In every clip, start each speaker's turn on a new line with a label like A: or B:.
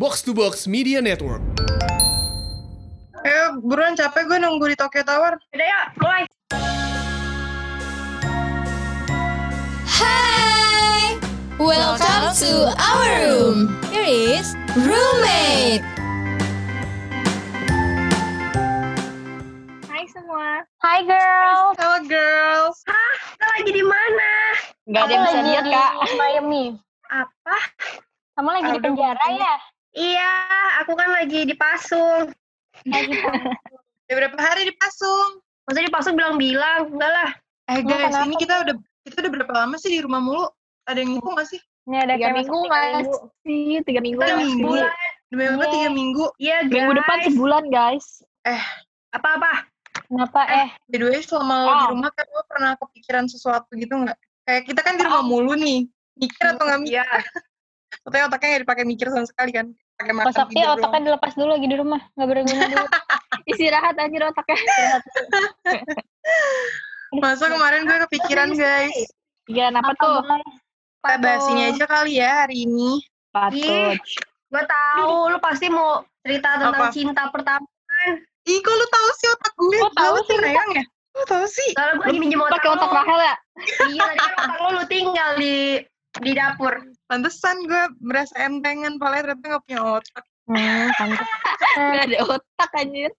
A: Box to Box Media Network.
B: Ayo, buruan capek gue nunggu di Tokyo Tower.
C: Udah ya, mulai.
D: Hi! Welcome to our room. Here is roommate.
C: Hai semua. Hai girl.
B: Halo girls.
C: Kita lagi di mana?
E: Gak ada yang bisa lihat kak.
C: Miami. Apa?
E: Kamu lagi di
B: Aduh,
E: penjara
B: mungkin.
E: ya?
C: Iya, aku kan lagi dipasung.
B: Udah berapa hari dipasung?
C: Maksudnya dipasung bilang-bilang, enggak lah.
B: Eh guys,
E: kenapa
B: ini kita udah kita udah berapa lama sih di rumah mulu? Ada yang ngitung gak sih?
E: Ini ada
F: tiga
E: kayak
F: minggu
E: masuk tiga minggu.
F: masih tiga minggu
B: Tiga minggu. Demi apa
E: Iya.
B: tiga minggu?
C: Iya guys.
F: minggu depan sebulan guys
C: Apa-apa?
E: Kenapa eh?
B: By the way, selama lo di
E: Oh.
B: rumah kan lo pernah kepikiran sesuatu gitu nggak? Kayak kita kan di rumah mulu nih. Mikir atau nggak mikir?
C: Iya.
B: Katanya otaknya nggak dipakai mikir sama sekali kan? Pakai makan doang.
E: otaknya dilepas dulu lagi di rumah. Gak berguna dulu.
F: istirahat anjir otaknya
B: Masa kemarin gue kepikiran guys.
F: Pikiran apa tuh
B: Kita bahas ini aja kali ya hari ini.
F: patut
C: Gue tahu, lu pasti mau cerita tentang
B: Apa?
C: cinta pertama.
B: Ih, kok lu tahu sih otak gue?
E: Kok tahu
B: Gawat
E: sih,
B: ya, Rayang ya? Kok tahu sih?
C: Soalnya gue lagi minjem otak
F: pakai otak
C: lu.
F: Rahel ya
C: Iya, tadi kan otak lu, lu tinggal di di dapur.
B: Pantesan gue merasa entengan, padahal ternyata gak punya otak.
E: Hmm,
F: nggak ada otak anjir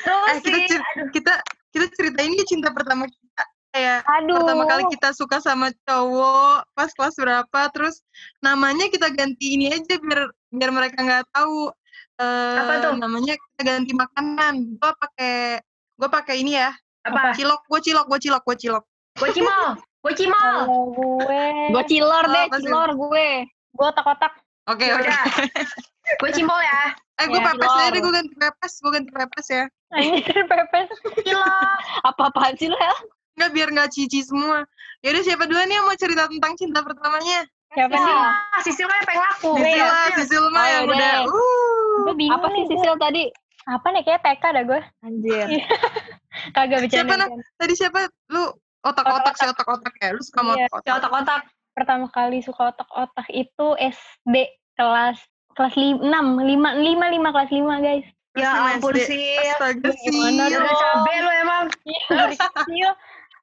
C: Terus
B: Eh, kita, cer- kita, kita ceritain di cinta pertama kita. Kayak
E: Aduh.
B: pertama kali kita suka sama cowok pas kelas berapa, terus namanya kita ganti ini aja biar biar mereka nggak tahu. Eh,
C: Apa tuh?
B: Namanya kita ganti makanan. Gue pakai gue pakai ini ya.
C: apa?
B: Cilok, gue cilok, gue cilok, gue cilok.
C: Gue cimol. Gue cimol.
E: Kalau gue,
F: gue cilor
B: Oh,
F: deh cilor gue
E: gue otak-otak.
B: Oke, oke.
C: Udah. Gue cimol ya.
B: Eh, gue
E: Ya,
B: pepes aja
F: cilor.
B: deh, gue ganti pepes, gue ganti pepes ya.
E: Anjir pepes.
C: Cilok.
F: apa apaan sih lo ya
B: Nggak, biar nggak cici semua. Yaudah, siapa duluan nih yang mau cerita tentang cinta pertamanya?
E: Siapa sih?
C: Ah, Sisil kan yang pengen laku.
B: Sisil
E: ya.
B: lah, Sisil mah
F: Oh,
B: yang
F: yaudah.
B: udah, uh.
E: Gue bingung.
F: apa sih Sisil tadi
E: Apa nih kayak TK dah gue.
F: anjir
E: Kagak
B: Siapa
E: bercanda.
B: nah? Tadi siapa? Lu otak-otak sih, otak-otak ya? Lu suka
E: Iya,
B: otak-otak?
C: Otak-otak.
E: Pertama kali suka otak-otak itu SD kelas kelas 6, 5, 5, 5 kelas 5 guys.
C: Ya
B: Masih
C: ampun. Sil.
B: Astaga,
E: Gimana
B: Sil.
C: Ya udah cabe lu emang.
E: Iya, dari kecil.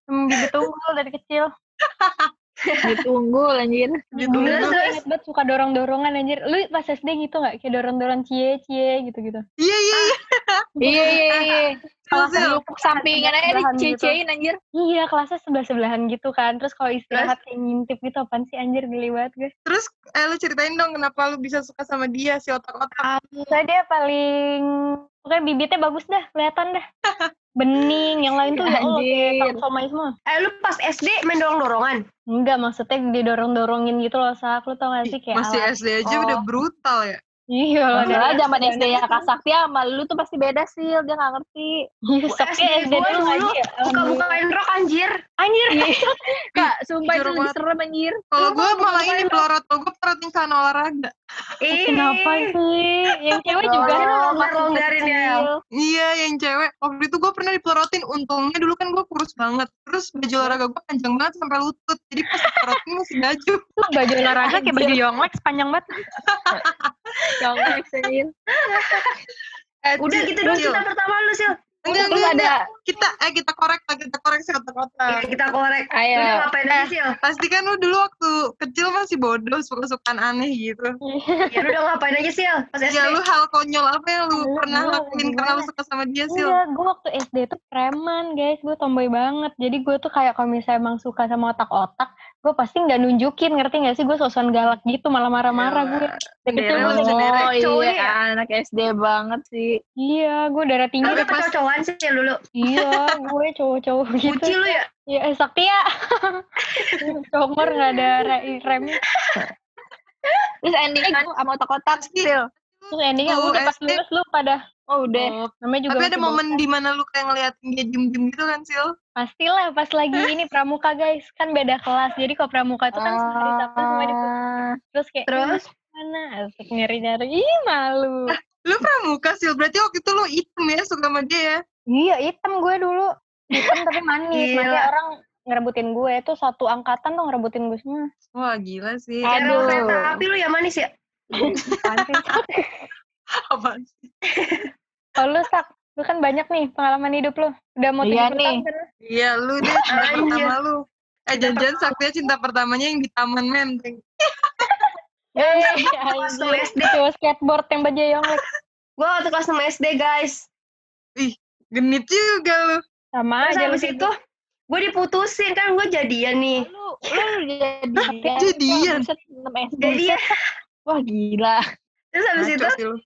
E: Emang bibit unggul dari kecil.
F: ditunggu anjir.
E: Dulu
C: Terus, terus.
E: banget suka dorong-dorongan anjir. Lu pas SD gitu gak? Kayak dorong-dorong cie, cie gitu-gitu.
B: Iya, iya, iya.
F: iya iya iya
B: Sil.
F: Pelupuk sampingan aja
E: Sebelahan gitu.
F: dicecein anjir
E: Iya, kelasnya sebelah-sebelahan gitu kan. Terus kalau istirahat kayak ngintip gitu apaan sih anjir geli banget gue.
B: Terus, eh, lu ceritain dong kenapa lu bisa suka sama dia, si otak-otak.
E: Soalnya dia paling Pokoknya bibitnya bagus dah, kelihatan dah. Bening, yang lain tuh ya Allah kayak semua.
C: Eh, lu pas SD main dorong-dorongan?
E: Enggak, maksudnya didorong-dorongin gitu loh, Sak. Lu tau gak sih kayak
B: Masih
E: alat-
B: SD aja
C: Oh.
B: udah brutal ya.
E: Iya lah,
F: zaman
E: SD
F: SD ya Kak Sakti sama lu tuh pasti beda sih, dia gak ngerti.
E: Iya, Sakti
C: SD
E: dulu
C: dulu
E: aja ya.
C: Buka-bukain rok anjir.
E: Anjir,
F: Kak, sumpah itu lebih serem anjir.
B: Kalau gue malah ini pelorot, kalau gue pelorotin sana olahraga.
C: Ih,
E: kenapa sih? Yang cewek juga
C: Kan lu
E: masih
C: longgar-longgarin ya.
B: Iya, yang cewek. Waktu itu gue pernah dipelorotin. Untungnya dulu kan gue kurus banget. Terus baju olahraga gue panjang banget sampai lutut. Jadi pas dipelorotin masih baju.
E: Baju olahraga kayak baju Yonglex panjang banget.
F: Yang anjir.
B: Eh,
C: Udah
B: Sil,
C: gitu dong
B: Sil.
C: cinta pertama lu, Sil.
B: Enggak, enggak,
F: ada
B: enggak. Kita, eh kita korek lah, kita korek si
C: Iya,
B: otak-otak.
C: kita korek.
F: Ayo.
C: Udah ngapain aja, Sil?
B: Pasti kan lu dulu waktu kecil masih bodoh, suka-sukaan aneh gitu.
C: Ya, lu udah ngapain aja, Sil? Pas SD.
B: Ya lu hal konyol apa yang lu
E: Lu-
B: pernah
E: lu
B: lakuin karena lu suka sama dia sih?
E: Enggak, gue waktu SD tuh preman guys, gue tomboy banget. Jadi gue tuh kayak kalau misalnya emang suka sama otak-otak, gue pasti nggak nunjukin, ngerti nggak sih? Gue sosokan galak gitu, malah marah-marah gue. Dari kecil gue udah.
F: Oh iya,
C: nih ya?
F: anak SD banget sih.
E: Iya, gue darah tinggi.
B: Tapi pas-
C: kecocokan sih dulu.
E: iya, gue cowok-cowok gitu.
C: Lu ya?
E: Iya, eh, sakti ya. Comor nggak ada re- remnya.
F: Terus endingnya tuh sama otak-otak
B: Pasti.
E: Terus endingnya
B: Tuh,
E: udah pas
B: SD.
E: lulus lu pada.
F: Oh udah.
B: Oh,
E: Namanya juga
B: tapi ada momen di mana lu kayak ngeliatin dia diem-diem gitu kan, Sil?
E: Pastilah pas lagi ini pramuka guys, kan beda kelas. Jadi kalau pramuka itu kan hari Sabtu semua di
F: Ah,
E: Terus kayak
C: Terus?
E: mana asik nyari-nyari. Ih, malu.
B: Lu pramuka, Sil. Berarti waktu itu lu hitam ya, suka sama dia ya?
E: Iya, hitam gue dulu. Hitam tapi manis.
C: Gila.
E: Makanya orang ngerebutin gue itu satu angkatan tuh ngerebutin gue semua.
B: Wah, gila sih.
F: Aduh.
C: Kereta api lu yang manis ya?
E: Apaan sih?
B: Apaan sih?
E: Oh lu sak, lu kan banyak nih pengalaman hidup lu. Udah mau
F: Iya
E: 70
F: nih.
E: tahun?
B: Iya lu deh cinta pertama lu. Eh jangan Saktia cinta pertamanya yang di Taman Menteng.
E: Eh,
C: Kelas SD.
E: Skateboard yang baju yonglek.
C: Gue waktu kelas 6 SD guys.
B: Genit juga lu.
E: Sama
C: Terus
E: aja lu
C: habis itu gue diputusin kan gue jadian nih.
F: Lu lu jadian.
B: jadian?
F: Buset, 6 SD.
C: Jadian.
F: Wah gila.
C: Terus habis itu
B: sih lu.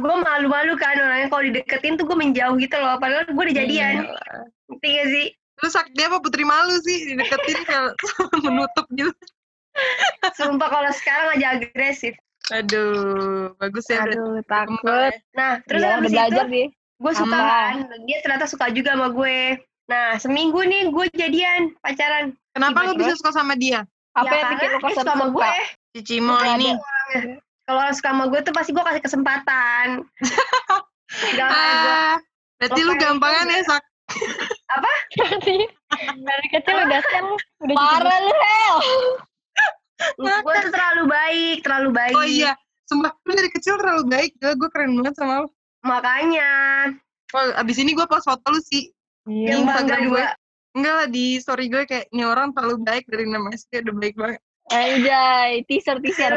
C: gue malu-malu kan orangnya kalau dideketin tuh gue menjauh gitu loh. Padahal gue udah jadian. Ngerti gak sih?
B: Lu Saktia apa Putri Malu sih dideketin kayak menutup gitu.
C: Sumpah kalau sekarang aja agresif.
B: Aduh, bagus ya berarti.
F: Aduh takut.
B: ya.
C: Nah, terus
F: Iya,
C: habis itu
F: belajar dia.
C: gue suka kan. Dia ternyata suka juga sama gue. Nah, seminggu nih gue jadian pacaran.
B: Kenapa lu
C: Tiba-tiba-
B: bisa suka sama dia?
F: Apa
C: ya,
F: yang bikin lu
C: dia
F: kesan
C: suka sama gue.
B: Cimo
F: Nggak
B: ini.
C: Kalau orang suka sama gue tuh pasti gue kasih kesempatan. Gak gue
B: Ah, berarti lu gampangan ya, Sak.
E: Berarti dari kecil udah sen. Udah
F: Parah lu Hel.
C: gue tuh terlalu baik, terlalu baik.
B: Oh iya, sumpah lu dari kecil terlalu baik. Gue keren banget sama lu.
C: Makanya
B: Oh, abis ini gue post foto lu sih.
E: Iya.
B: Instagram
C: dua.
B: Enggak lah, di story gue kayak, ini orang terlalu baik dari nama SD, udah baik banget.
F: Anjay, teaser teaser.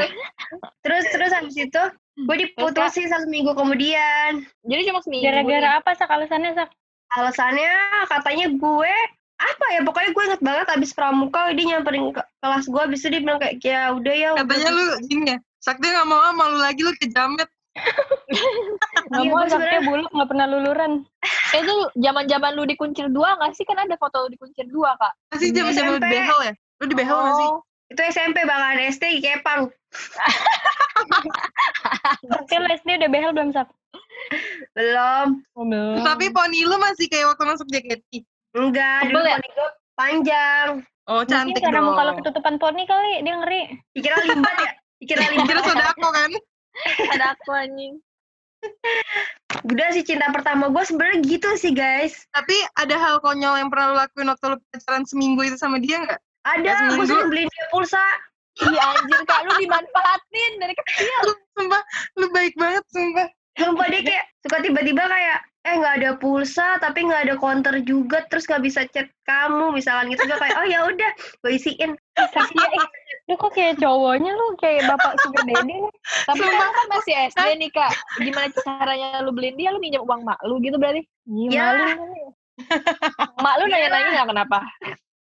C: Terus terus habis itu gue diputusin satu minggu kemudian.
F: Jadi cuma seminggu.
E: Gara-gara apa sak alasannya sak?
C: Alasannya katanya gue apa ya pokoknya gue inget banget abis pramuka dia nyamperin ke kelas gue abis itu dia bilang kayak ya udah ya udah."
B: Katanya lu gini ya, Sakti gak mau malu lagi lu kejamet.
E: Gak
C: Iya,
E: mau
C: gue
E: saknya
C: sebenarnya-
E: buluk gak pernah luluran.
F: Eh, itu zaman-zaman lu di kuncir dua nggak sih? Kan ada foto lu di kuncir dua kak.
B: Masih zaman zaman lu di behel ya? Lu di behel gak sih?
C: Itu SMP bahkan SD di Kepang.
E: Lu SD udah behel belum sak?
C: Belum.
E: Oh, belum.
B: Tapi poni lu masih kayak waktu masuk JKT.
C: Enggak, dulu
F: ya?
C: poni gue panjang.
B: Oh,
E: Mungkin
B: cantik
E: karena
B: dong.
E: muka lu ketutupan poni kali, dia ngeri.
C: Dikira limbat ya? Dikira limbat.
B: Kira sodako kan?
F: ada aku anjing.
C: Udah sih cinta pertama gue sebenarnya gitu sih guys.
B: Tapi ada hal konyol yang pernah lu lakuin waktu lu pacaran seminggu itu sama dia nggak?
C: Ada,
B: Ya,
C: gue
B: seminggu.
C: sering beliin dia pulsa.
F: Iya anjir kak lu dimanfaatin dari kecil.
B: Lu, sumpah, lu baik banget, sumpah.
C: Sumpah dia kayak suka tiba-tiba kayak eh nggak ada pulsa tapi nggak ada counter juga terus nggak bisa chat kamu misalkan gitu gue kayak oh ya udah gue isiin
E: Sakti, eh, lu kok kayak cowoknya lu kayak bapak sugar daddy lu.
F: Tapi kan lu kan masih SD nih kak. Gimana caranya lu beliin dia? Lu minjem uang mak lu gitu berarti?
E: Iya,
C: Ya.
F: Mak lu nanya-nanya nggak kenapa?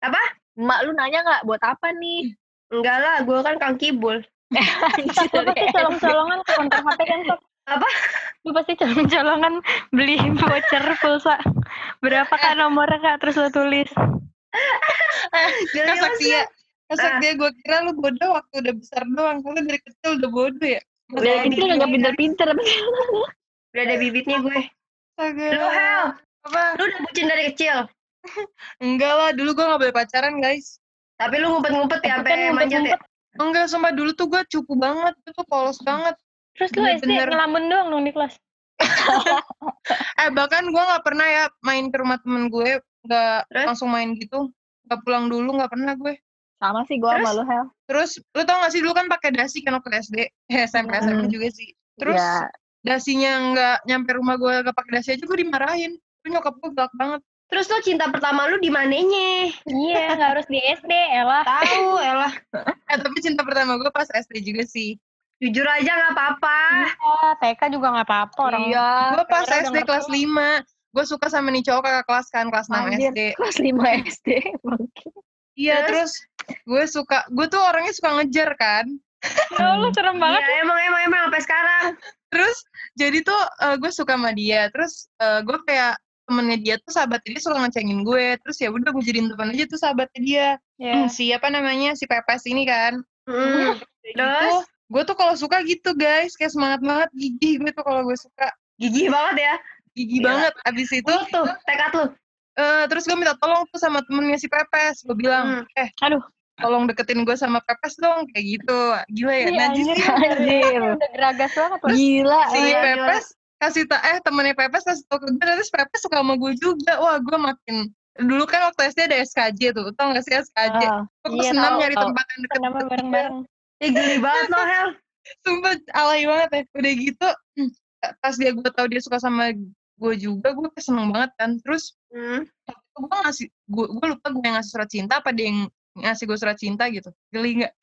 C: Apa?
F: Mak lu nanya nggak buat apa nih?
C: enggak lah gue kan kang kibul
F: Anjir
E: Lu pasti colong-colongan ke konter HP kan, Sok?
C: Apa?
E: Lu pasti colong-colongan beli voucher pulsa. Berapa kak nomornya kak? Terus lu tulis.
C: Gila,
B: Kak
C: gila,
B: Saktia, Kak
C: Ah.
B: Saktia gue kira lu bodoh waktu udah besar doang. Kalau dari kecil udah bodoh ya?
C: Udah
F: Dari kecil nggak pinter-pinter.
C: udah ada bibitnya gue lu Hel
B: Apa?
C: lu udah bucin dari kecil
B: Enggak lah, dulu gue gak boleh pacaran guys.
C: tapi lu ngumpet-ngumpet ya sampai
E: kan
C: manjat ya.
B: Enggak, sumpah dulu tuh gue cupu banget. Itu tuh polos banget.
E: Terus lu SD ngelamun doang dong di kelas.
B: Eh, bahkan gue gak pernah ya main ke rumah temen gue. Gak
C: Terus?
B: langsung main gitu. Gak pulang dulu, gak pernah gue.
F: Sama sih gua sama lu Hel.
B: Terus, lu tau gak sih dulu kan pakai dasi kan waktu SD? Eh, SMP, SMP
F: Hmm.
B: juga sih. Terus,
F: Ya,
B: dasinya nggak nyampe rumah gue gak pakai dasi aja gue dimarahin. Itu nyokap gue galak banget.
C: Terus lu cinta pertama lu di manenya
E: Iya, nggak harus di SD, elah.
C: tahu elah
B: Eh, tapi cinta pertama gue pas SD juga sih.
C: jujur aja nggak apa-apa
E: Iya, TK juga nggak apa-apa orang.
F: iya.
B: gue pas SD kelas 5 gue suka sama nih cowok kakak kelas kan kelas 6
F: Anjir,
B: SD
F: kelas 5 SD. bangke.
B: iya
C: Terus?
B: terus gue suka gue tuh orangnya suka ngejar kan
E: Ya Allah, serem banget.
C: Iya emang emang emang sampai sekarang
B: terus jadi tuh eh, gue suka sama dia terus eh, gue kayak temennya dia tuh sahabatnya dia suka ngecengin gue terus ya udah gue jadiin teman aja tuh sahabatnya dia
E: Ya.
B: Hmm, si apa namanya si pepes ini kan
C: Terus?
B: gitu gue tuh kalau suka gitu guys kayak semangat banget gigih gue tuh kalau gue suka
C: gigih banget ya
B: gigih
C: Iya.
B: banget abis itu
C: tuh tekad lu
B: eh, terus gue minta tolong tuh sama temennya si pepes gue bilang
C: Hmm.
B: eh
E: Aduh.
B: tolong deketin gue sama pepes dong kayak gitu gila ya
E: Iya,
B: najis ya
F: Anjir.
E: udah geragas banget.
F: Gila.
B: si
C: iya,
B: pepes kasih tak eh temennya pepes kasih tau ke gue terus pepes suka sama gue juga. Wah gue makin dulu kan waktu SD ada SKJ tuh tau gak sih SKJ
F: Ah,
B: gue
E: iya,
B: senam nyari tempat yang deket
E: bareng-bareng.
C: Ih geli banget lo Hel.
B: Sumpah alay banget ya. Udah gitu pas dia gue tahu dia suka sama gue juga gue seneng banget kan. Terus
C: Hmm.
B: gue ngasih gue gue lupa gue yang ngasih surat cinta apa dia yang ngasih gue surat cinta gitu. Geli nggak?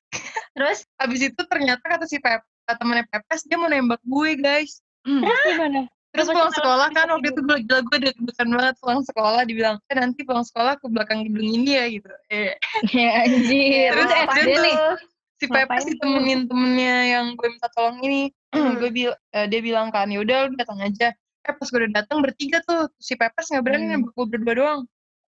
C: Terus?
B: Habis itu ternyata kata si Pep temennya Pepes dia mau nembak gue guys Hmm.
E: Terus gimana?
B: Terus pulang
E: sih
B: sekolah kan waktu itu gue gila gue deg-degan banget pulang sekolah dibilang eh nanti pulang sekolah ke belakang gedung ini ya gitu. Eh,
F: Ya anjir.
B: Terus
F: SD
B: tuh?
F: nih.
B: si
E: Ngapain
B: Pepes
E: tuh?
B: ditemenin temennya yang gue minta tolong ini. gue bil eh, dia bilang kan ya udah lu datang aja. Eh pas gue udah datang bertiga tuh si Pepes nggak berani
F: Hmm.
B: nembak gue berdua doang.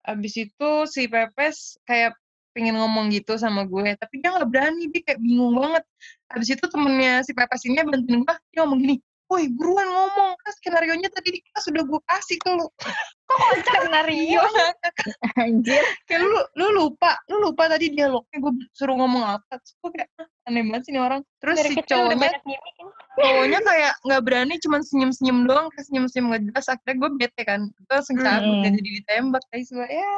B: Abis itu si Pepes kayak pengen ngomong gitu sama gue tapi dia nggak berani dia kayak bingung banget abis itu temennya si Pepes ini bantuin gue dia ngomong gini woi buruan ngomong. Kan skenario nya tadi di kelas udah gue kasih ke lu.
F: Skenario. Anjir.
B: kayak lu lu lupa lu lupa tadi dialognya gue suruh ngomong apa. Terus gue kayak "Ah, aneh banget sih ini orang. Terus
E: Dari
B: si cowoknya
E: kan?
B: cowoknya kayak nggak berani cuman senyum senyum doang kayak senyum senyum nggak jelas akhirnya gue bete kan. Gue langsung cabut
F: Hmm.
B: gak jadi ditembak. Guys gue ya.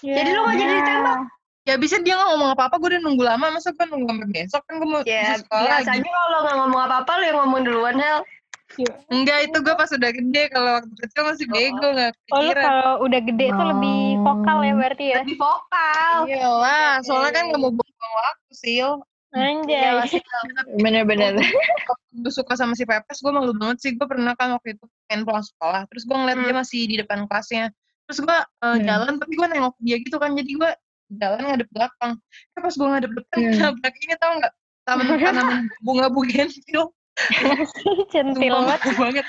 C: Jadi lu gak jadi ditembak?
B: ya bisa dia nggak ngomong apa apa gue udah nunggu lama. Masa gue nunggu sampai besok? Kan gue mau
C: Ya,
B: masuk sekolah lagi
C: biasanya kalau nggak ngomong apa-apa lu yang ngomong duluan, Hel.
B: Enggak itu gue pas udah gede kalau waktu kecil masih bego nggak
E: Oh lu
B: kepikiran
E: kalau udah gede tuh lebih vokal ya berarti ya?
C: Lebih vokal.
B: Iyalah, soalnya kan gak mau buang waktu, Sil.
E: Anjay.
C: Iya,
F: Bener-bener.
B: gue suka sama si Pepes, gue malu banget sih. Gue pernah kan waktu itu pengen pulang sekolah, terus gue ngeliat
C: Hmm.
B: dia masih di depan kelasnya. Terus gue uh,
F: Hmm.
B: jalan, tapi gue nengok dia gitu kan, jadi gue jalan ngadep belakang. Eh pas gue ngadep depan,
F: Hmm.
B: nabrak ini tau gak? Taman tanaman bunga bugenvil.
E: Centil
B: Sumpah
E: banget.
B: malu banget.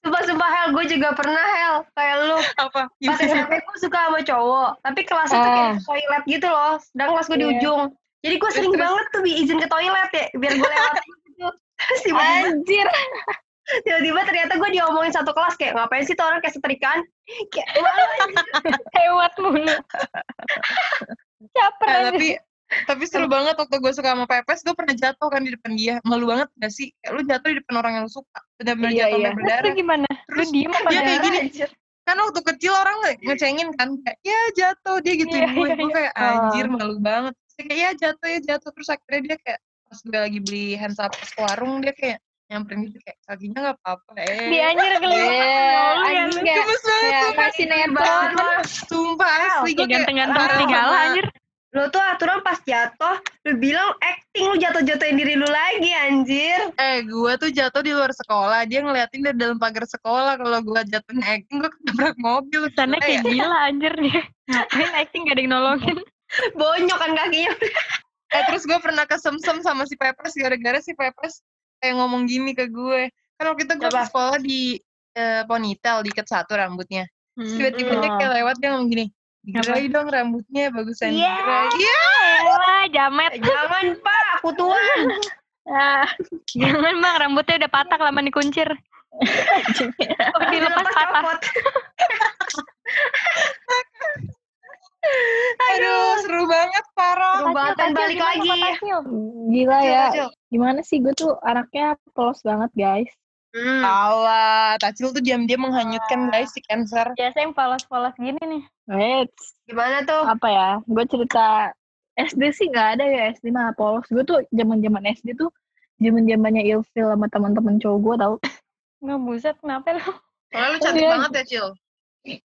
C: Sumpah-sumpah Hel, gue juga pernah Hel. Kayak lu,
B: Apa?
C: pas SMP gue suka sama cowok. Tapi kelasnya tuh kayak
F: Ah.
C: toilet gitu loh. Sedang kelas gue di
E: Iya.
C: ujung. Jadi gue sering
B: terus?
C: banget tuh izin ke toilet ya. Biar gue lewat gitu. Terus tiba-tiba,
F: Anjir.
C: tiba-tiba ternyata gue diomongin satu kelas. Kayak ngapain sih tuh orang kayak setrikaan. Kayak malu.
E: Hemat mulu. Caper
B: Eh,
E: aja.
B: tapi tapi seru banget waktu gue suka sama Pepes, gue pernah jatuh kan di depan dia. Malu banget gak sih? Kayak lu jatuh di depan orang yang lu suka. Benar-benar
F: Iya,
B: jatuh
F: iya.
E: Terus
B: berdarah.
E: lu gimana? Lu
B: Terus
E: diem apa
B: dia kayak
E: darah?
B: gini,
C: Anjir.
B: kan waktu kecil orang nge- ngecengin kan kayak ya jatuh dia gituin
E: Iya,
B: gue
E: iya,
B: gue
E: iya.
B: kayak anjir malu banget Terus dia kayak ya jatuh ya jatuh terus akhirnya dia kayak pas gue lagi beli hand sanitizer ke warung dia kayak nyamperin gitu kayak kakinya nggak apa-apa eh
E: Dia anjir kelihatan ya
F: anjing
E: lu.
F: kayak
B: gemes banget
F: kayak netron.
B: sumpah asli gue
E: Kayak serigala
B: sama-
E: anjir.
C: Lu tuh aturan pas jatuh, lu bilang acting lu jatuh-jatuhin diri lu lagi anjir.
B: eh gue tuh jatuh di luar sekolah dia ngeliatin dari dalam pagar sekolah kalau gue jatuhnya acting gue ketabrak mobil
E: Sana kayak
B: ya.
E: gila anjir dia. Ngapain acting gak ada yang nolongin.
C: Bonyok kan kakinya.
B: Eh terus gue pernah kesemsem sama si Pepes gara-gara si Pepes kayak ngomong gini ke gue. Kan waktu itu gue sekolah di eh, ponytail, diikat satu rambutnya. Terus tiba-tiba dia
F: Hmm.
B: kayak lewat dia ngomong gini, digerai dong rambutnya, bagusan
E: Iya.
B: digerai. Iya.
E: Jamet.
C: Eh, Jangan pak, aku tua.
E: Ah, jangan bang, rambutnya udah patah lama dikuncir. Oh, dilepas
C: Lepas
E: patah.
B: Aduh, seru banget, parah.
C: Seru banget dan balik lagi.
F: Gila ya. Gimana sih gue tuh anaknya polos banget guys.
C: Hmm.
B: Alah, Tacil tuh diam-diam menghanyutkan guys si Cancer.
E: Biasa yang polos-polos gini nih.
F: Wait,
C: Gimana tuh?
F: apa ya? Gue cerita SD sih nggak ada ya SD mah polos. Gue tuh zaman zaman SD tuh zaman zamannya ilfil sama teman-teman cowok gue tau.
E: Nggak buset, kenapa lu?
B: Soalnya lu cantik
F: Iya.
B: banget ya, Cil.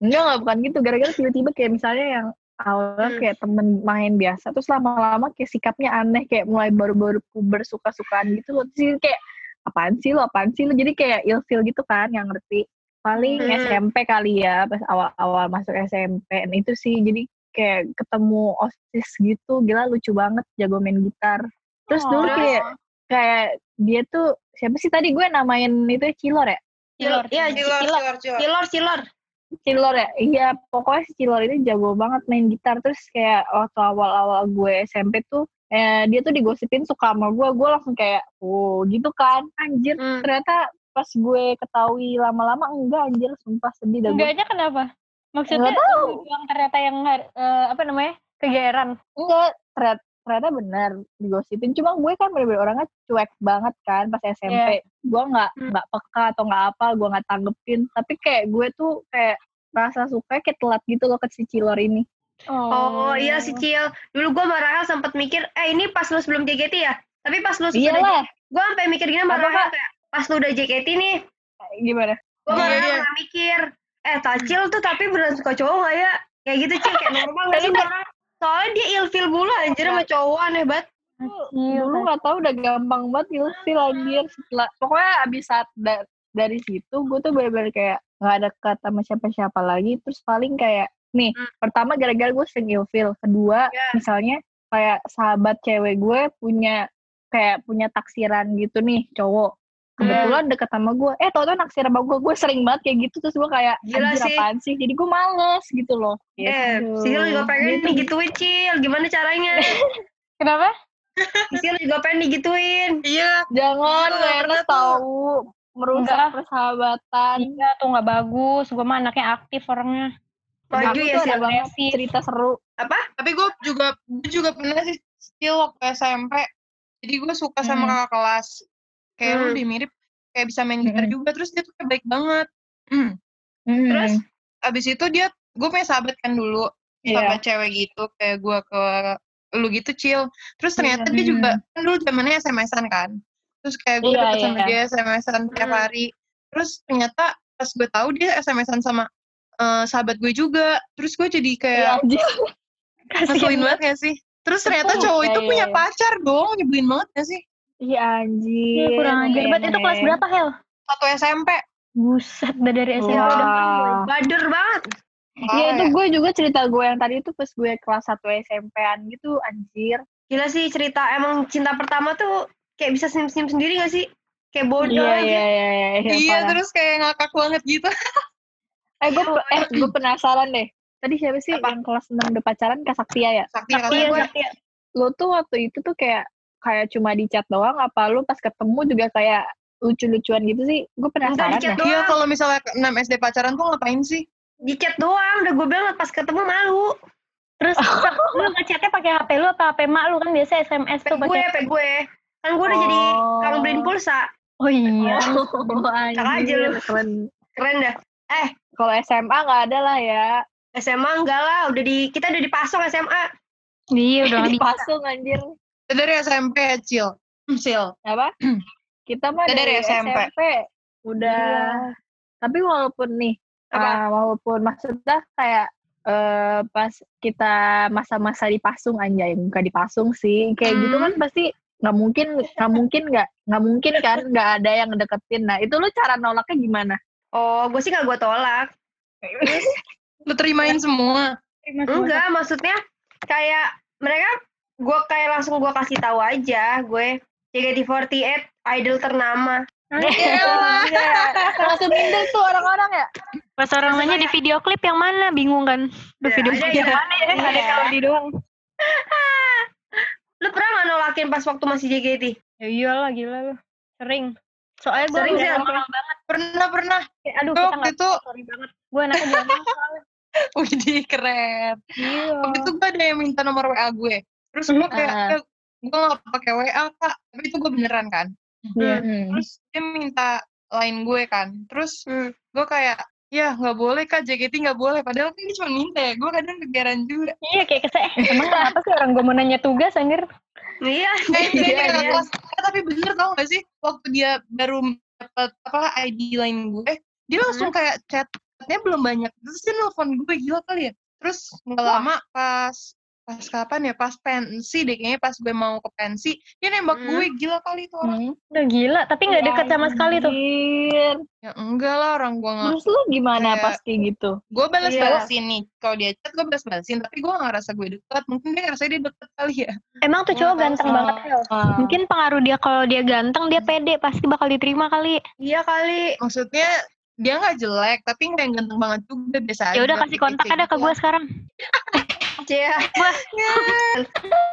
F: Enggak enggak bukan gitu. Gara-gara tiba-tiba kayak misalnya yang awalnya
C: Hmm.
F: kayak temen main biasa, terus lama-lama kayak sikapnya aneh, kayak mulai baru-baru puber suka-sukaan gitu. Terus kayak apaan sih lo, apaan sih lo. Jadi kayak ilfil gitu kan, yang ngerti. Paling
C: Hmm.
F: SMP kali ya, pas awal-awal masuk SMP. Nah, itu sih, jadi kayak ketemu osis gitu, gila lucu banget, jago main gitar. Terus
E: Oh.
F: dulu kayak kayak dia tuh siapa sih tadi gue namain itu ya, Cilor ya?
C: Cilor. Iya,
B: Cilor,
C: cilor.
B: cilor, cilor.
C: Cilor, cilor.
F: Cilor ya? Iya, pokoknya si Cilor ini jago banget main gitar. Terus kayak waktu awal-awal gue SMP tuh, eh, dia tuh digosipin suka sama gue. Gue langsung kayak, oh gitu kan. Anjir,
C: Hmm.
F: ternyata pas gue ketahui lama-lama, enggak anjir, sumpah sedih dah gue.
E: Enggaknya kenapa? Maksudnya
F: Nggak tahu.
E: doang ternyata yang eh, apa namanya? kegeeran.
F: Enggak, ternyata, ternyata benar digosipin. Cuma gue kan bener-bener orangnya cuek banget kan pas SMP. Gue nggak
C: Hmm.
F: nggak peka atau nggak apa, gue nggak tanggepin. Tapi kayak gue tuh kayak rasa suka kayak telat gitu loh ke si Cilor ini.
C: Oh, iya si Cil. Dulu gue sama Rahel sempat mikir, eh ini pas lu sebelum JGT ya? Tapi pas lu sudah
F: Iyalah,
C: gue sampai mikir gini sama
F: Apa,
C: Rahel kayak pas lu udah JKT nih.
F: Gimana?
C: gue
B: Iya,
C: malah
B: iya.
C: pernah mikir eh Tacil tuh tapi beneran suka cowok gak ya? Kayak gitu Cil. Kayak normal gak sih soalnya dia ilfil mulu anjir sama cowok aneh banget.
E: Iya,
F: dulu nggak tahu udah gampang banget ilfil anjir setelah pokoknya abis saat da- dari situ gue tuh bener-bener kayak nggak ada kata sama siapa-siapa lagi. Terus paling kayak nih
C: Hmm.
F: pertama gara-gara gue sering ilfil kedua
C: Ya.
F: misalnya kayak sahabat cewek gue punya kayak punya taksiran gitu nih cowok kebetulan deket sama gue eh tau tau naksir sama gue gue sering banget kayak gitu terus gue kayak
C: Gila sih.
F: apaan sih jadi gue males gitu loh
C: eh
F: Gitu.
C: Sisil juga pengen
F: Gitu.
C: digituin Cil gimana caranya
E: Kenapa?
C: Sisil juga pengen digituin
B: Iya,
F: jangan
B: pernah
F: enak tahu merusak
E: Enggak.
F: persahabatan
E: Iya tuh nggak bagus. Gue mah anaknya aktif orangnya.
C: Maju
F: Aku
C: ya Sil
F: banget
E: Agresif.
F: cerita seru
B: tapi gue juga gue juga pernah sih still waktu SMP. Jadi gue suka sama
F: Hmm.
B: kakak kelas. Kayak lu
C: Hmm.
B: deh mirip kayak bisa main gitar
F: Hmm.
B: juga terus dia tuh kayak baik banget.
C: Terus?
B: abis itu dia gue punya sahabat kan dulu
F: Iya.
B: sahabat cewek gitu kayak gue ke lu gitu chill terus ternyata dia
F: Hmm.
B: juga kan dulu zamannya SMS-an kan terus kayak gue
F: Iya,
B: deket sama
F: iya.
B: dia SMS-an tiap
C: Hmm.
B: hari terus ternyata pas gue tahu dia SMS-an sama eh, sahabat gue juga terus gue jadi kayak
F: Iya, anjir.
B: ngeselin banget gak sih terus ternyata cowok itu
F: Iya,
B: punya
F: iya.
B: pacar dong nyebelin banget gak sih
F: Iya anjir.
E: Iya kurang ajar banget. Itu kelas berapa Hel?
B: satu SMP
E: Buset, udah dari SMP udah
F: Wah.
C: bader banget
F: Iya itu gue juga cerita gue yang tadi itu pas gue kelas 1 SMP-an gitu anjir.
C: gila sih cerita emang cinta pertama tuh kayak bisa senyum-senyum sendiri gak sih kayak bodoh
F: Iya
C: aja
F: iya iya iya.
B: iya terus kayak ngakak banget gitu
F: Eh gue eh gue penasaran deh. Tadi siapa sih
B: Apa?
F: yang kelas 6 udah pacaran Kak Saktia ya?
B: sakti
C: Sakti
B: kata
C: ya,
B: gue
C: Sakti ya.
F: Lo tuh waktu itu tuh kayak kayak cuma di chat doang apa lu pas ketemu juga kayak lucu-lucuan gitu sih? Gue penasaran
C: di chat
F: dah.
C: doang.
B: Iya kalau misalnya 6 SD pacaran tuh ngapain sih?
C: di chat doang udah gue bilang pas ketemu malu
E: Terus lu ngechatnya pakai HP lu apa HP mak lu kan biasa SMS tuh
C: gue
E: pakai.
C: pe gue kan gue udah jadi
F: Oh.
C: kang beliin pulsa
E: Oh iya.
F: Oh,
C: aja lu.
F: keren.
C: keren dah
F: Kalau SMA nggak ada lah ya.
C: SMA enggak lah udah di kita udah dipasung SMA
E: Iya udah.
F: Dipasung anjir.
B: Dari SMP Cil. Hmm, Cil.
F: apa kita mah
B: Kita
F: dari,
B: dari SMP.
F: SMP. udah tapi walaupun nih
C: Apa?
F: ah, walaupun maksudnya kayak eh, pas kita masa-masa dipasung anjay bukan dipasung sih kayak gitu kan pasti nggak mungkin nggak mungkin nggak nggak mungkin kan nggak ada yang deketin nah itu lu cara nolaknya gimana
C: oh gue sih gak gue tolak
B: Lu terimain semua.
C: enggak maksudnya kayak mereka gue kayak langsung gue kasih tahu aja gue JKT48 idol ternama
F: langsung minder tuh orang-orang ya
E: Pas orang nanya di video klip yang mana bingung kan. Di
C: Ya,
E: video
C: ada
E: klip
C: ya.
E: yang mana ya? Ada
C: Iya.
E: kalau di doang.
C: lu pernah nolakin pas waktu masih JKT
E: Ya iyalah gila lu. Sering. Soalnya gue
C: Sering,
E: udah
C: Sil.
E: lama banget.
B: Pernah pernah.
E: Kayak, Aduh
B: Gue
E: kita
B: itu,
E: sorry banget. Gue anaknya jalan soalnya.
B: widih keren.
E: Iya.
B: Waktu itu gue ada yang minta nomor WA gue. Terus gue kayak,
F: Ah.
B: "Eh, gue gak pakai WA kak. Tapi itu gue beneran kan.
F: Hmm.
B: Terus dia minta line gue kan. Terus
C: Hmm.
B: gue kayak, ya nggak boleh kak JKT nggak boleh. Padahal kan dia cuma minta ya. Gue kadang kegaran juga.
E: Iya kayak kesel. Eh, Emang kenapa sih orang gue mau nanya tugas anjir?
C: iya
B: Kayak
C: Iya,
B: kakak
C: iya.
B: kelas. Eh, tapi bener tau gak sih? Waktu dia baru dapat apa ID line gue, dia langsung kayak chatnya belum banyak. Terus dia nelfon gue gila kali ya. Terus nggak lama pas pas kapan ya pas pensi deh kayaknya pas gue mau ke pensi dia nembak
C: Hmm.
B: gue gila kali tuh orang
F: Hmm.
E: Udah gila. Tapi nggak deket sama sekali tuh.
B: Ya enggak lah orang gue nggak
F: Terus lu gimana
B: Kayak-
F: pas kayak gitu?
B: gue balas
C: Iya.
B: balasin nih kalau dia chat gue balas balasin tapi gue nggak ngerasa gue deket mungkin dia ngerasa dia deket kali ya
E: Emang tuh cowok ganteng
B: sih.
E: banget Hel. Mungkin pengaruh dia kalau dia ganteng dia pede pasti bakal diterima kali.
C: iya kali
B: maksudnya dia nggak jelek tapi nggak yang ganteng banget juga biasa
E: Ya udah kasih kontak ada ke gue sekarang.
C: Cia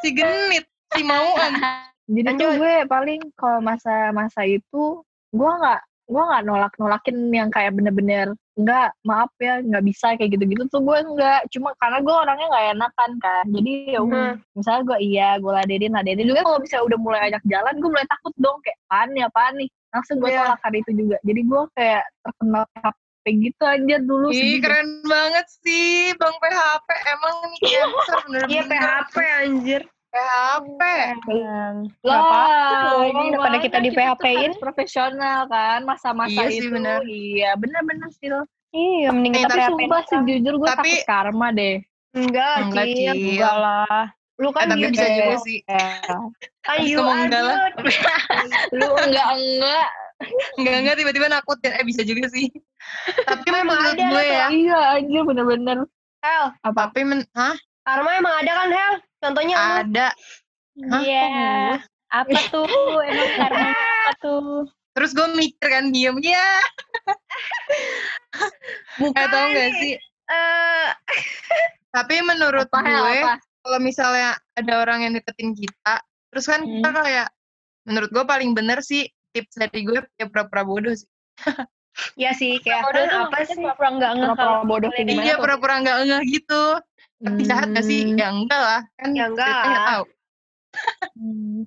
B: si genit si mauan.
F: Jadi tuh
C: Lanjut.
F: gue paling kalau masa-masa itu gue nggak gue nggak nolak nolakin yang kayak bener-bener nggak maaf ya nggak bisa kayak gitu-gitu tuh gue nggak. Cuma karena gue orangnya nggak enakan kan. Jadi ya udah misalnya gue iya gue ladenin ladenin. Juga kalau misalnya udah mulai ajak jalan gue mulai takut dong kayak apaan nih apaan nih? Langsung gue
C: Iya.
F: tolak hari itu juga. Jadi gue kayak terkenal HP gitu aja dulu
B: Ih,
F: deh.
B: keren banget sih bang PHP emang nih cancer
C: iya
B: bener-bener
C: PHP anjir
B: PHP.
F: Lah,
E: dong,
F: ini
E: daripada
F: mana
E: kita di PHP-in.
F: profesional kan masa-masa
B: Iya sih,
F: itu.
B: benar.
F: Iya, bener-bener sih.
E: Iya, mending
B: Eh,
E: kita
F: Tapi
E: PHP.
F: sumpah sih jujur gue
B: Tapi-
F: takut karma deh.
C: Enggak,
B: Enggak.
C: Cil.
E: Enggak lah.
C: Lu
B: Eh,
C: kan
B: tapi
C: you
B: bisa juga sih.
F: Ya.
B: Ngomong
C: are
B: enggak lah.
F: Lu enggak-enggak.
B: Enggak enggak tiba-tiba nakut ya. Eh bisa juga sih. Tapi
C: Memang
B: menurut
C: ada
B: gue
C: lah
B: ya.
F: Iya anjir bener-bener.
C: Hel,
B: Tapi men, hah?
C: karma emang ada kan, Hel? Contohnya.
B: Ada.
E: Iya. Apa tuh? Emang karmanya apa tuh?
B: Terus gue mikir kan diem ya.
C: Bukan.
B: Gak tau gak sih?
C: Eh,
B: Tapi menurut
F: Apa
B: gue,
F: apa?
B: kalau misalnya ada orang yang deketin kita, terus kan kita kayak, menurut gue paling bener sih tips dari gue ya pura-pura bodoh sih.
C: ya sih, kayak
E: Bodoh tuh
C: apa sih?
E: pura-pura enggak ngeh
F: Pura-pura
E: kalau
F: bodoh kayak gimana
B: Iya pura-pura nggak ngeh gitu. Tapi jahat gak sih?
F: Hmm.
B: Ya enggak lah. Kan
C: Ya enggak
B: kita nggak
C: lah.
B: tahu.
E: Hmm,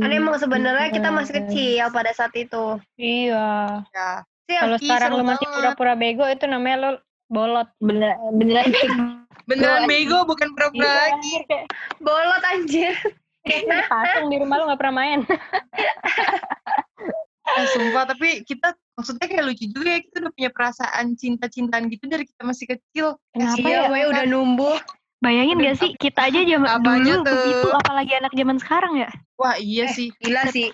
C: Kan emang sebenarnya kita masih
F: Hmm.
C: kecil pada saat itu.
E: Iya.
B: Ya.
E: Kalau sekarang lu masih pura-pura bego itu namanya lo bolot.
F: Bener, beneran
B: Beneran
F: Gue-
B: bego bukan pura-pura
E: Iya,
B: lagi.
C: bolot anjir.
E: Kayak pasung di rumah lu gak pernah main.
B: Eh, sumpah, tapi kita maksudnya kayak lucu juga ya. Kita udah punya perasaan cinta-cintaan gitu dari kita masih kecil.
E: Kenapa
C: Iya,
E: ya?
C: gue udah numbuh.
E: Bayangin gak sih kita aja zaman dulu
B: tuh?
E: begitu apalagi anak zaman sekarang ya?
B: Wah iya sih.
C: Gila sih.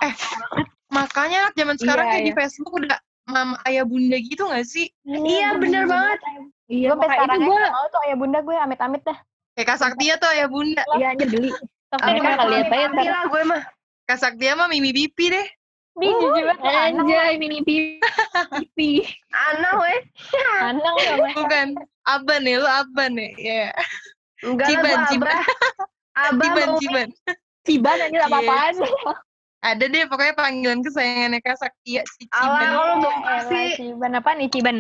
B: Makanya zaman sekarang
F: Iya,
B: kayak di
F: iya.
B: Facebook udah mama ayah bunda gitu gak sih?
C: Iya, bener banget.
F: Iya,
E: Gue
F: itu gue
E: nggak mau tuh ayah bunda gue amit-amit dah.
B: Kayak Kak Saktia tuh ayah bunda.
F: Iya geli.
E: Tapi
F: kali lihat aja ntar.
C: Gue mah.
B: Kak Saktia mah Mimi Bipi deh.
E: Bih, jijik banget anak.
F: Anjay, mini pipi.
C: Anak weh.
E: Anak lu sama
B: Bukan. Aban ya, lu Aban ya. Iya.
C: Enggak
B: Ciban,
C: lah
B: Ciban.
C: abah.
B: Ciban, Ciban.
F: Ciban anjir
B: Iya.
F: apa-apaan.
B: Ada deh pokoknya panggilan kesayangannya Kak Saktia si
C: Awal
B: Ciban.
C: kalau mau
E: Elah,
C: kasih
E: Ciban apa nih Ciban?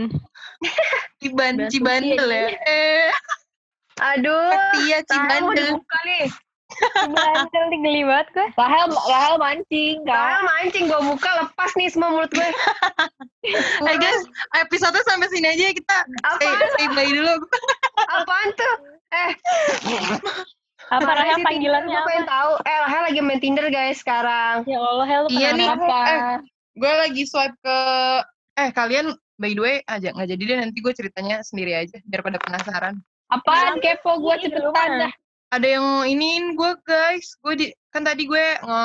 B: Ciban, Cibandel ya. Eh,
C: Aduh.
B: Saktia
C: Tahu mau
B: Cibandel.
C: dibuka nih.
E: Ciban nih geli banget gue.
F: Rahel, Rahel mancing kan.
C: mancing gue buka lepas nih semua mulut gue.
B: Eh guys, episode sampai sini aja ya kita
C: Apaan?
B: say bye dulu.
C: Apaan tuh? Eh,
E: Apa Rahel panggilannya
C: Tinder? Gue
E: apa?
C: pengen tahu. Eh, Rahel lagi main Tinder guys sekarang.
E: Ya Allah, Hel lu
B: Iya nih.
F: Apa?
B: Eh, gue lagi swipe ke eh kalian by the way aja nggak jadi deh nanti gue ceritanya sendiri aja biar pada penasaran.
F: Apaan kepo gue cepetan dah.
B: Ada yang iniin gue guys, gue di kan tadi gue nge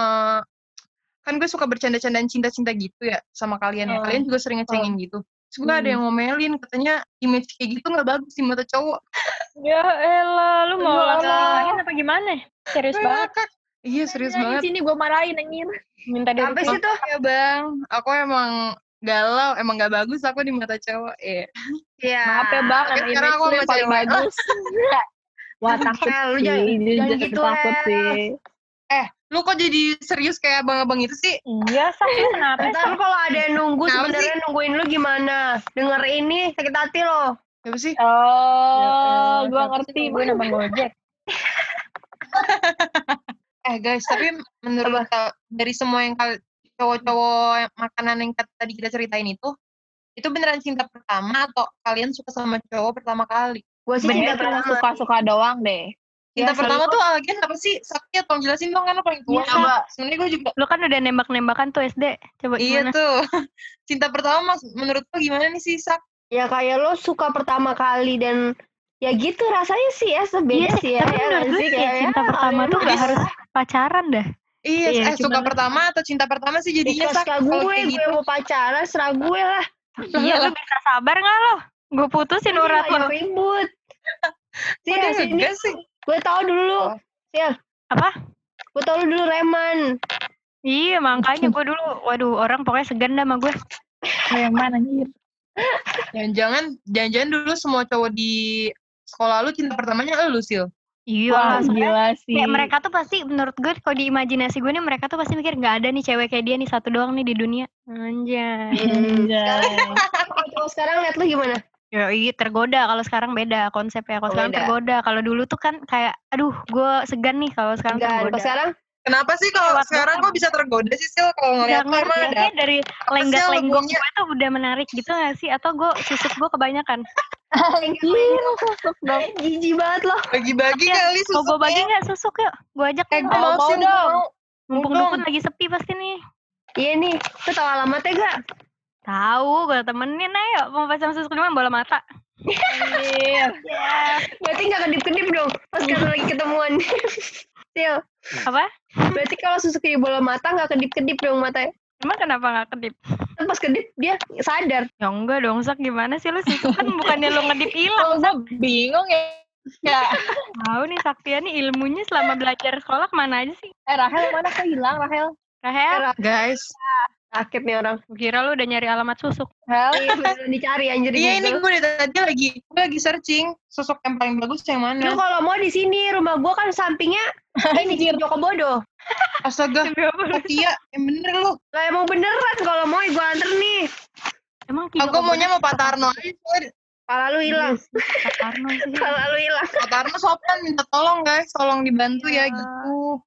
B: kan gue suka bercanda-candaan cinta-cinta gitu ya sama kalian ya.
E: Oh.
B: Kalian juga sering ngecengin gitu. Terus gue ada yang ngomelin katanya image kayak gitu nggak bagus di mata cowok.
E: Ya elah, lu mau langsung
C: apa?
E: gimana? Serius
B: Gue
E: banget.
B: ngakak. Iya serius
F: Di
B: banget.
F: sini gue marahin anjir.
E: Minta dia
C: Apa sih tuh?
B: Ya bang, aku emang galau, emang gak bagus aku di mata cowok. Iya.
C: Iya.
F: Maaf ya bang,
B: sekarang
F: image
B: aku
F: lu yang
B: sama
F: paling
B: cewek.
F: bagus. Wah takut
C: Hel,
F: sih.
C: jangan-
F: Jujur,
C: jangan gitu,
F: takut
C: Hel.
F: sih.
B: Lu kok jadi serius kayak abang-abang itu sih?
E: Iya, sak lu kenapa?
C: Ntar lu kalau ada yang nunggu sebenarnya nungguin lu gimana? Denger ini sakit hati loh.
B: Apa sih?
F: Oh, gue ngerti.
E: Gue nambah gojek.
B: Eh guys, tapi menurut dari semua yang cowok-cowok makanan yang tadi kita ceritain itu, itu beneran cinta pertama atau kalian suka sama cowok pertama kali?
C: Gue sih cinta pertama.
F: suka-suka doang deh.
B: Cinta
C: Ya,
B: pertama tuh agen apa sih? Sakti atau jelasin dong kan lo paling tua.
C: Iya, coba.
B: Sebenarnya gue juga
E: Lu kan udah nembak-nembakan tuh SD. Coba
B: iya
E: gimana?
B: tuh. cinta pertama mas, menurut lo gimana nih sih Sak?
C: Ya kayak lo suka pertama kali dan ya gitu rasanya sih ya sebeda
E: Iya,
C: sih ya.
E: tapi
C: ya
E: menurut gue kayak cinta pertama tuh gak harus pacaran dah.
B: Iya,
F: Iya,
B: eh suka pertama atau cinta pertama sih jadinya Sak?
C: gue,
B: kayak
C: gue
B: gitu.
C: mau pacaran, serah gue lah.
E: Iya, lu bisa sabar gak lo? Gue putusin
C: Ini
E: urat
C: nggak
E: lo.
C: ribut.
B: Kok
C: Sih, sini.
B: sih?
C: Gue tau dulu.
B: Oh.
C: Sil.
E: Apa?
C: Gue tau dulu Reman.
E: Iya, makanya gue dulu, waduh, orang pokoknya segan dah sama gue.
F: Mana anjir?
B: Jangan-jangan, jangan-jangan dulu semua cowok di sekolah lu cinta pertamanya lu Sil.
E: Iya,
F: Wah, gila sih.
E: kayak mereka tuh pasti, menurut gue, kalau di imajinasi gue nih, mereka tuh pasti mikir gak ada nih cewek kayak dia nih satu doang nih di dunia. Anjay.
F: Anjay.
C: Kalau cowok sekarang liat lu gimana?
E: Ya iya tergoda kalau sekarang beda konsepnya. Kalau
C: Oh,
E: sekarang
C: beda.
E: tergoda. Kalau dulu tuh kan kayak aduh gue segan nih kalau sekarang
C: Enggak,
E: tergoda.
C: kalau sekarang
B: Kenapa sih kalau sekarang kok bisa tergoda sih Sil kalau ngeliat
E: Gak
B: emang
E: ngerti
B: ada
E: kayak dari
B: sih
E: lenggak-lenggok gue tuh udah menarik gitu gak sih? Atau gue susut gue kebanyakan?
F: Anjir, susuk dong.
C: Jijik banget loh.
B: Bagi-bagi
E: Ya,
B: kali
E: Mau gue bagi nggak susuk yuk? Gue ajak
B: Eh, gue mau
F: mau
B: sih,
F: dong.
E: Mumpung dukun lagi sepi pasti nih.
C: Iya nih, lu tahu alamatnya gak?
E: Tahu, gue temenin ayo. Mau pasang mana? Bola mata.
F: Anjir.
C: Berarti gak kedip-kedip dong pas kalian lagi ketemuan. Sil,
E: Apa?
C: berarti kalau di bola mata gak kedip-kedip dong matanya.
E: Emang kenapa nggak kedip?
C: Kan Pas kedip dia sadar.
E: Ya enggak dong, Sak. Gimana sih lu susuk kan bukannya lu ngedip hilang.
F: gue bingung ya. Ya,
E: Tahu nih Saktia nih ilmunya selama belajar sekolah ke mana aja sih?
F: eh Rahel mana kok hilang Rahel?
E: Rahel,
B: Guys,
C: Sakit nih orang.
E: kira lu udah nyari alamat susuk.
F: Rahel,
C: Iya beneran dicari anjir
B: iya ini
C: gitu.
B: gue dari tadi lagi, gue lagi searching sosok yang paling bagus yang
C: Lu
B: mana.
C: kalau mau di sini rumah gua kan sampingnya ini Joko Bodo.
B: Astaga, Kia, yang bener lu.
C: Lah emang beneran kalau mau gua anter nih.
E: Emang
B: Aku maunya mau Pak Tarno aja.
C: Pala lu hilang.
E: Pak Tarno sih.
C: Pala lu hilang.
B: Pak Tarno sopan minta tolong guys, tolong dibantu ya
E: Ya.
B: gitu.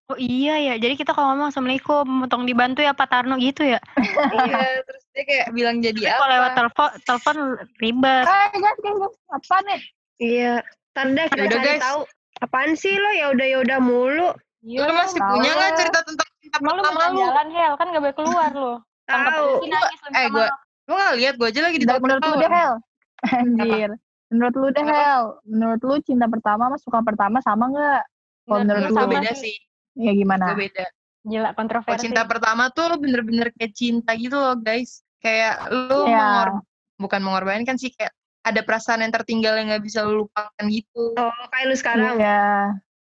E: Oh iya ya, jadi kita kalau ngomong Assalamualaikum, tolong dibantu ya Pak Tarno gitu ya.
B: Iya, terus dia kayak bilang jadi
E: Tapi kalau lewat
B: apa?
E: telepon, telepon ribet.
F: eh guys, guys, guys, apa nih?
C: Iya. Deh kita
B: Yaudah,
C: cari
B: guys.
C: tahu. Apaan sih lo ya udah ya udah mulu.
B: Lu masih
F: tahu
B: punya nggak cerita tentang cinta
E: Emang lu
B: pertama
E: mau
B: lu?
E: jalan Hel, kan gak boleh keluar lu. Tangkap
C: Tahu.
B: Eh,
E: minta
B: gua- nggak lihat gue aja lagi di
F: Dari menurut lu deh Hel. Anjir. Menurut lu deh? Hel. Menurut lu cinta pertama sama suka pertama sama nggak? Kalau menurut
E: lu
B: gue beda
E: sih.
F: Ya gimana?
B: gue beda.
E: Gila kontroversi.
B: cinta pertama tuh lu bener-bener kayak cinta gitu loh guys. Kayak lu
F: Ya.
B: mengor- bukan mengorbankan sih kayak ada perasaan yang tertinggal yang nggak bisa lu lupakan gitu.
C: Oh, kayak lu sekarang.
F: Iya.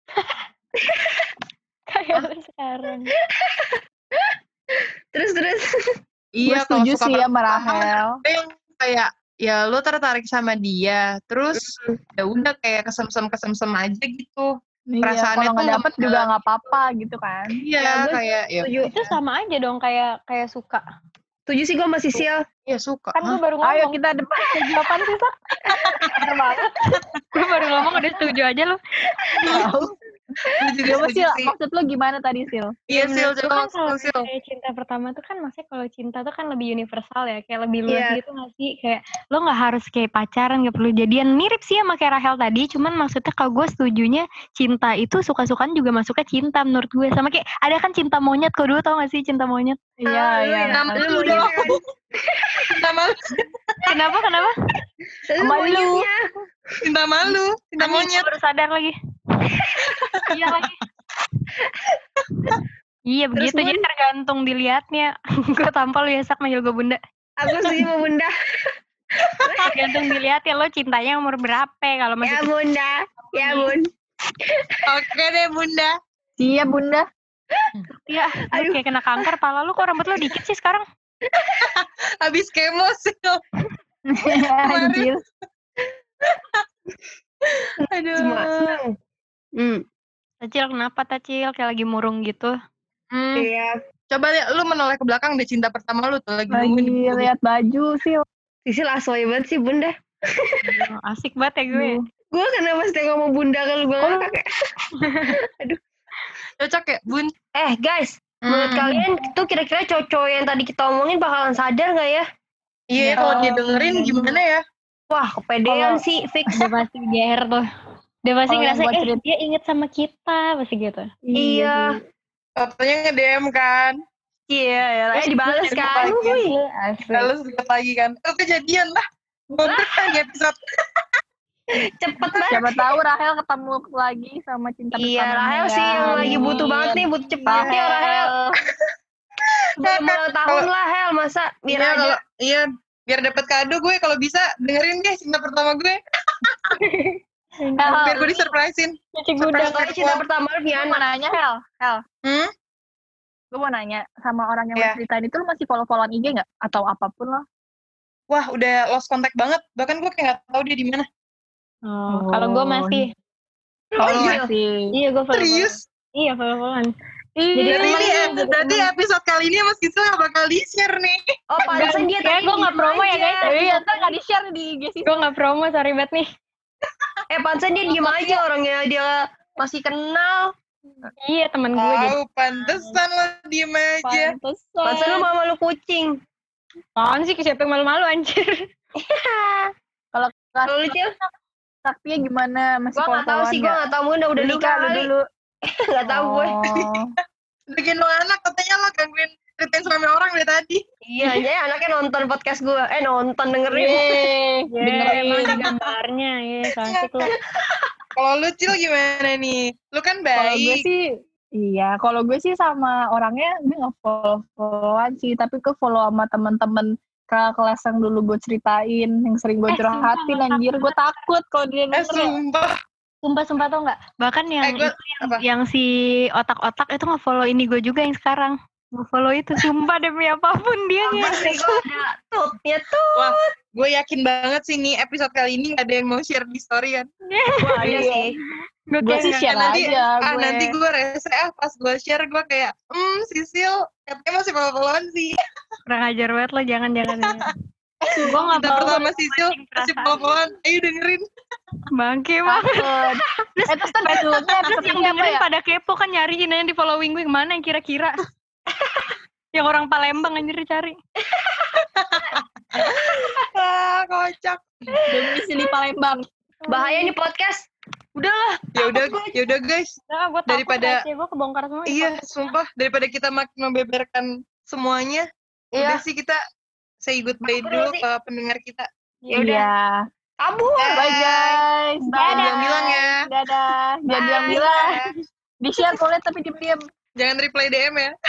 E: Kayak lu sekarang.
C: Terus terus.
F: Gue
B: Iya, kalau
F: setuju
B: suka
F: sih sama
B: pertama
F: Rahel.
B: yang kayak ya lu tertarik sama dia, terus ya udah kayak kesemsem kesemsem aja gitu.
F: Iya,
B: Perasaannya
F: kalau
B: tuh
F: nggak
B: nggak
F: dapet juga nggak apa-apa gitu kan.
B: Iya,
C: Ya, gua
B: kayak ya,
C: Setuju.
E: Itu sama aja dong kayak kayak suka.
C: Setuju sih gue masih sil.
B: ya suka.
E: Kan gue
B: Hah?
E: baru
F: Ayo
E: ngomong.
F: kita depan.
E: Setuju apaan sih, banget. gue baru ngomong udah setuju aja lu.
B: Juga
F: Sil,
B: sih.
F: maksud lu gimana tadi Sil?
B: Iya, Sil,
E: Itu
B: coba
E: kan kalau
B: Sil.
E: kayak cinta pertama tuh kan maksudnya kalau cinta tuh kan lebih universal ya kayak lebih luas
C: Iya.
E: gitu gak sih kayak lo nggak harus kayak pacaran gak perlu jadian mirip sih sama kayak Rahel tadi cuman maksudnya kalau gue setujunya cinta itu suka-sukaan juga masuknya cinta menurut gue sama kayak ada kan cinta monyet kau dulu tau gak sih cinta monyet
F: Iya,
C: Ah,
F: iya.
C: ya. Lu
B: dong.
C: kan?
B: Cinta malu,
E: kenapa kenapa
C: Lu
F: Sama lu.
C: monyetnya.
B: cinta malu, cinta monyet.
E: baru sadar lagi iya lagi iya
C: Terus,
E: begitu jadi tergantung dilihatnya gue tampal lu ya sak manggil gue bunda
C: Aku setuju sama bunda.
E: tergantung dilihat ya lo cintanya umur berapa kalau masih
C: Ya bunda. Ya bun.
B: Oke deh, Bunda.
F: Iya bunda.
E: Iya, kayak kena kanker pala lu kok rambut lu dikit sih sekarang?
B: Habis kemo, Sil.
F: Anjir.
B: Aduh.
C: Senang. Hmm.
E: Tacil kenapa Tacil kayak lagi murung gitu?
B: Hmm.
C: Iya.
B: Coba lihat lu menoleh ke belakang deh cinta pertama lu tuh lagi
F: Lagi lihat baju Sil.
C: Sisil asoy banget sih bunda.
E: Oh, Asik banget ya gue.
C: Gue kenapa setiap ngomong bunda kalau gue ngakak kayak.
B: Cocok ya, Bun?
C: Eh guys, menurut
B: Hmm.
C: kalian tuh kira-kira cowok yang tadi kita omongin bakalan sadar nggak ya?
B: Iya, kalau dia dengerin gimana ya?
C: Wah, kepedean
F: Kalau-
C: sih fix.
E: Dia pasti GR tuh. Dia pasti
F: Kalau yang
E: ngerasa eh dia inget sama kita pasti gitu.
C: Iya.
B: Fotonya nge-DM kan.
C: Iya, ya. Eh dibales kan.
B: deket lagi kan. Oh, kejadian lah. Goblok kan episode.
C: Cepet banget.
F: Siapa tahu Rahel ketemu lagi sama cinta
C: Iya,
F: pertamanya
C: Rahel
F: ya.
C: sih yang lagi butuh banget nih, butuh cepet nih Rahel. Belum ulang tahun lah Hel, masa biar
B: Iya,
C: aja.
B: kalau iya biar dapat kado gue kalau bisa dengerin deh cinta pertama gue. biar gue disurprisein.
E: Cuci gudang.
C: kali cinta pertama lu
F: Gue mau nanya Hel, Hel.
B: Hmm?
F: Gue mau nanya sama orang yang
B: Iya.
F: yeah. ceritain itu lu masih follow-followan IG nggak? Atau apa pun lah.
B: Wah, udah lost contact banget. Bahkan gue kayak gak tahu dia di mana.
E: Oh, kalau gue masih.
C: Oh,
F: Oh,
C: iya.
F: masih.
E: Iya gue follow.
B: Serius?
E: Iya follow-followan. Jadi
B: ini
E: iya,
B: ya, berarti episode kali ini Mas Gisel gak bakal di-share nih.
C: Oh, pantesan dia tadi
E: gue nggak
C: diem
E: promo ya guys.
F: Iya, ntar nggak di-share di IG sih.
E: Gue nggak promo, sorry banget nih.
C: Eh, pantesan dia diem aja orangnya dia masih kenal.
E: Iya teman gue.
B: Wow, pantesan lo diem aja.
F: Pantesan.
C: Pantesan lu malu kucing.
E: Apaan sih siapa yang malu-malu anjir?
C: Kalau lu, Cil?
F: Saktia gimana? Masih
C: Gue nggak tahu sih, gue nggak tahu mungkin udah, udah
F: Dulu
C: nikah
F: lu
C: kali.
F: dulu.
C: Nggak tahu gue.
F: Oh.
B: Bikin lo anak katanya lo gangguin ceritain suami orang dari tadi.
C: Iya, jadi anaknya nonton podcast gue. Eh nonton dengerin.
F: Yeay,
E: Dengerin gambarnya ya, cantik lo.
B: Kalau lu Cil gimana nih? Lu kan
F: Kalau gue
B: baik.
F: sih, iya. Kalau gue sih sama orangnya gue nggak follow followan sih, tapi ke follow sama temen-temen ke kelas yang dulu gue ceritain, yang sering gue
E: Eh,
F: curhatin
E: sumpah,
F: anjir. Gue takut kalau dia
B: Eh
F: ya.
B: sumpah.
E: Sumpah-sumpah tau nggak? Bahkan yang
B: Eh, gua-
E: itu yang,
B: apa?
E: yang si otak-otak itu nge-follow ini gue juga yang sekarang. Nge-follow itu sumpah demi apa
C: pun dia gue ada tutnya tuh.
B: Wah, gue yakin banget sih nih episode kali ini gak ada yang mau share di story kan.
C: Wah, iya sih.
E: Gue
F: Gue
E: kayak
F: sih
E: nggak-
F: share
B: nanti,
F: aja
B: ah
F: gue.
B: nanti gue rese ah pas gue share gue kayak, hmm Sisil katanya masih follow-followan sih.
E: Kurang ajar banget lo jangan jangan. gue nggak mau
B: pertama Sisil
E: perasaan.
B: follow-followan. Ayo dengerin.
E: bangke banget.
F: Eh terus kan judulnya
E: Terus yang dengerin
F: ya?
E: pada kepo kan nyariin aja di following gue mana yang kira-kira. yang orang Palembang anjir dicari.
B: Ah, kocak.
F: Domisili Palembang.
C: Bahaya nih podcast.
B: Udahlah, ya udah ya udah guys.
E: Nah,
B: Daripada-
E: gue kebongkar semua. di
B: Iya,
E: podcast.
B: sumpah daripada kita makin membeberkan semuanya,
C: Iya.
B: udah sih kita say goodbye
C: Kabur
B: dulu
C: sih.
B: ke pendengar kita.
C: Ya udah.
F: Iya.
C: Kabur.
F: Bye guys.
B: Jangan
F: Bye.
B: bilang-bilang ya.
F: Dadah. Jangan bilang-bilang. Di share boleh tapi diem-diem.
B: Jangan reply DM ya.